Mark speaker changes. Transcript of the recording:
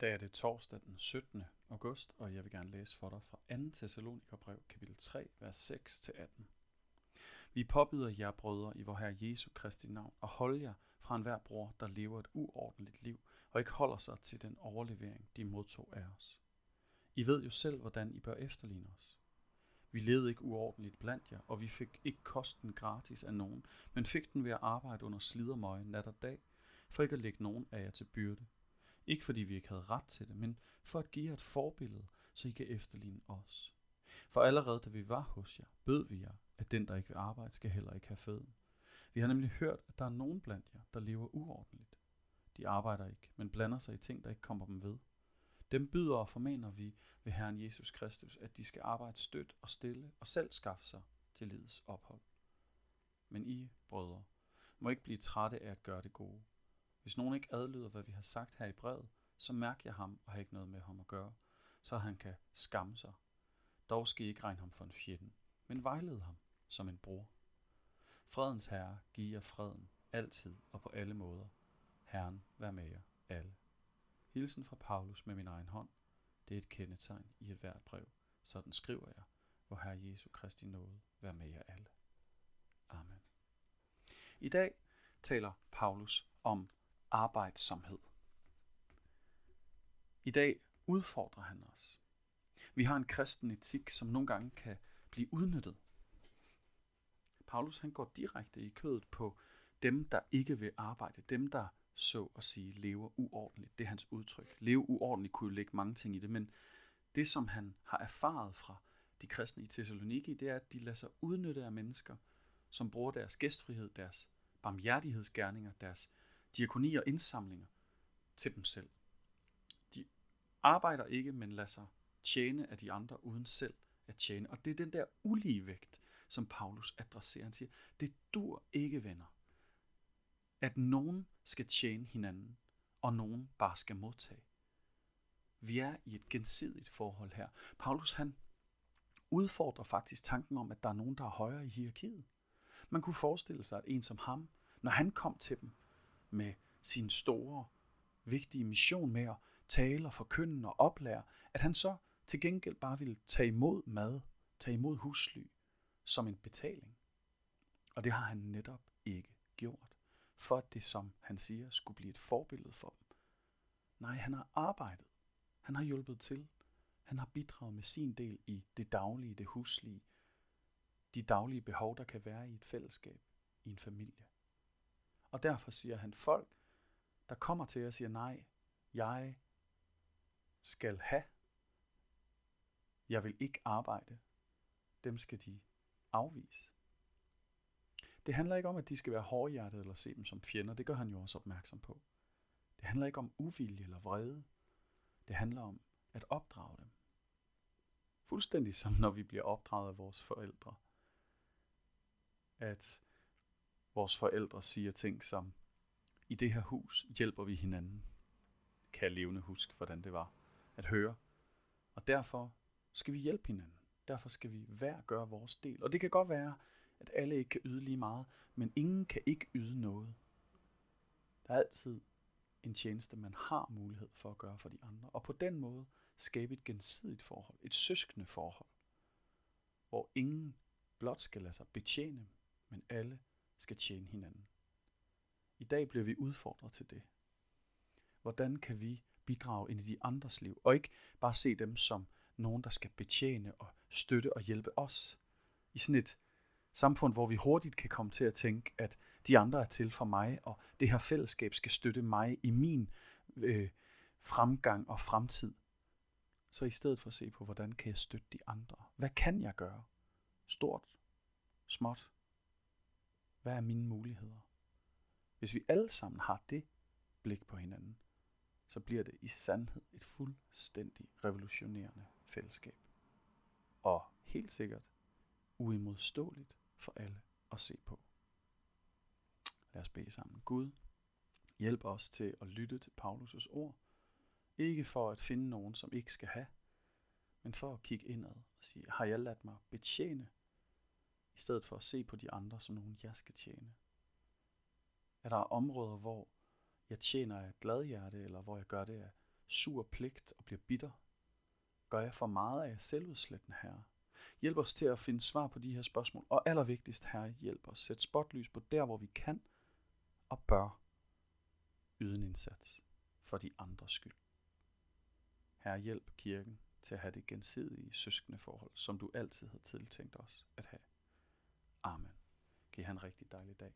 Speaker 1: dag er det torsdag den 17. august, og jeg vil gerne læse for dig fra 2. Thessalonikerbrev, kapitel 3, vers 6-18. Vi påbyder jer, brødre, i vor Herre Jesu Kristi navn, at holde jer fra enhver bror, der lever et uordentligt liv, og ikke holder sig til den overlevering, de modtog af os. I ved jo selv, hvordan I bør efterligne os. Vi levede ikke uordentligt blandt jer, og vi fik ikke kosten gratis af nogen, men fik den ved at arbejde under slidermøje nat og dag, for ikke at lægge nogen af jer til byrde. Ikke fordi vi ikke havde ret til det, men for at give jer et forbillede, så I kan efterligne os. For allerede da vi var hos jer, bød vi jer, at den, der ikke vil arbejde, skal heller ikke have føden. Vi har nemlig hørt, at der er nogen blandt jer, der lever uordentligt. De arbejder ikke, men blander sig i ting, der ikke kommer dem ved. Dem byder og formaner vi ved Herren Jesus Kristus, at de skal arbejde stødt og stille og selv skaffe sig til livets ophold. Men I, brødre, må ikke blive trætte af at gøre det gode. Hvis nogen ikke adlyder, hvad vi har sagt her i brevet, så mærk jeg ham og har ikke noget med ham at gøre, så han kan skamme sig. Dog skal I ikke regne ham for en fjende, men vejlede ham som en bror. Fredens Herre giver jer freden, altid og på alle måder. Herren vær med jer alle. Hilsen fra Paulus med min egen hånd. Det er et kendetegn i et hvert brev. Sådan skriver jeg, hvor Herre Jesu Kristi nåde vær med jer alle. Amen. I dag taler Paulus om arbejdsomhed. I dag udfordrer han os. Vi har en kristen etik, som nogle gange kan blive udnyttet. Paulus han går direkte i kødet på dem, der ikke vil arbejde, dem, der så at sige lever uordentligt. Det er hans udtryk. Leve uordentligt kunne jo lægge mange ting i det, men det, som han har erfaret fra de kristne i Thessaloniki, det er, at de lader sig udnytte af mennesker, som bruger deres gæstfrihed, deres barmhjertighedsgerninger, deres diakoni og indsamlinger til dem selv. De arbejder ikke, men lader sig tjene af de andre uden selv at tjene. Og det er den der ulige vægt, som Paulus adresserer. Han siger, det dur ikke, venner, at nogen skal tjene hinanden, og nogen bare skal modtage. Vi er i et gensidigt forhold her. Paulus han udfordrer faktisk tanken om, at der er nogen, der er højere i hierarkiet. Man kunne forestille sig, at en som ham, når han kom til dem, med sin store, vigtige mission med at tale og forkynde og oplære, at han så til gengæld bare ville tage imod mad, tage imod husly som en betaling. Og det har han netop ikke gjort, for at det, som han siger, skulle blive et forbillede for dem. Nej, han har arbejdet. Han har hjulpet til. Han har bidraget med sin del i det daglige, det huslige, de daglige behov, der kan være i et fællesskab, i en familie. Og derfor siger han, folk, der kommer til og siger, nej, jeg skal have, jeg vil ikke arbejde, dem skal de afvise. Det handler ikke om, at de skal være hårdhjertede eller se dem som fjender. Det gør han jo også opmærksom på. Det handler ikke om uvilje eller vrede. Det handler om at opdrage dem. Fuldstændig som når vi bliver opdraget af vores forældre. At vores forældre siger ting som, i det her hus hjælper vi hinanden. Kan jeg levende huske, hvordan det var at høre. Og derfor skal vi hjælpe hinanden. Derfor skal vi hver gøre vores del. Og det kan godt være, at alle ikke kan yde lige meget, men ingen kan ikke yde noget. Der er altid en tjeneste, man har mulighed for at gøre for de andre. Og på den måde skabe et gensidigt forhold, et søskende forhold, hvor ingen blot skal lade sig betjene, men alle skal tjene hinanden. I dag bliver vi udfordret til det. Hvordan kan vi bidrage ind i de andres liv, og ikke bare se dem som nogen, der skal betjene og støtte og hjælpe os. I sådan et samfund, hvor vi hurtigt kan komme til at tænke, at de andre er til for mig, og det her fællesskab skal støtte mig i min øh, fremgang og fremtid. Så i stedet for at se på, hvordan kan jeg støtte de andre? Hvad kan jeg gøre? Stort, småt, hvad er mine muligheder? Hvis vi alle sammen har det blik på hinanden, så bliver det i sandhed et fuldstændig revolutionerende fællesskab. Og helt sikkert uimodståeligt for alle at se på. Lad os bede sammen. Gud, hjælp os til at lytte til Paulus' ord. Ikke for at finde nogen, som ikke skal have, men for at kigge indad og sige, har jeg ladt mig betjene i stedet for at se på de andre som nogen, jeg skal tjene? Er der områder, hvor jeg tjener af glad hjerte, eller hvor jeg gør det af sur pligt og bliver bitter? Gør jeg for meget af selvudslættende, herre? Hjælp os til at finde svar på de her spørgsmål, og allervigtigst, herre, hjælp os. Sæt spotlys på der, hvor vi kan og bør yde en indsats for de andres skyld. Herre, hjælp kirken til at have det gensidige søskende forhold, som du altid har tiltænkt os at have. Amen. Giv han en rigtig dejlig dag.